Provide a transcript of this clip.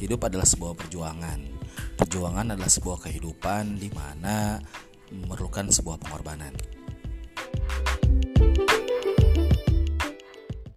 hidup adalah sebuah perjuangan. Perjuangan adalah sebuah kehidupan di mana memerlukan sebuah pengorbanan.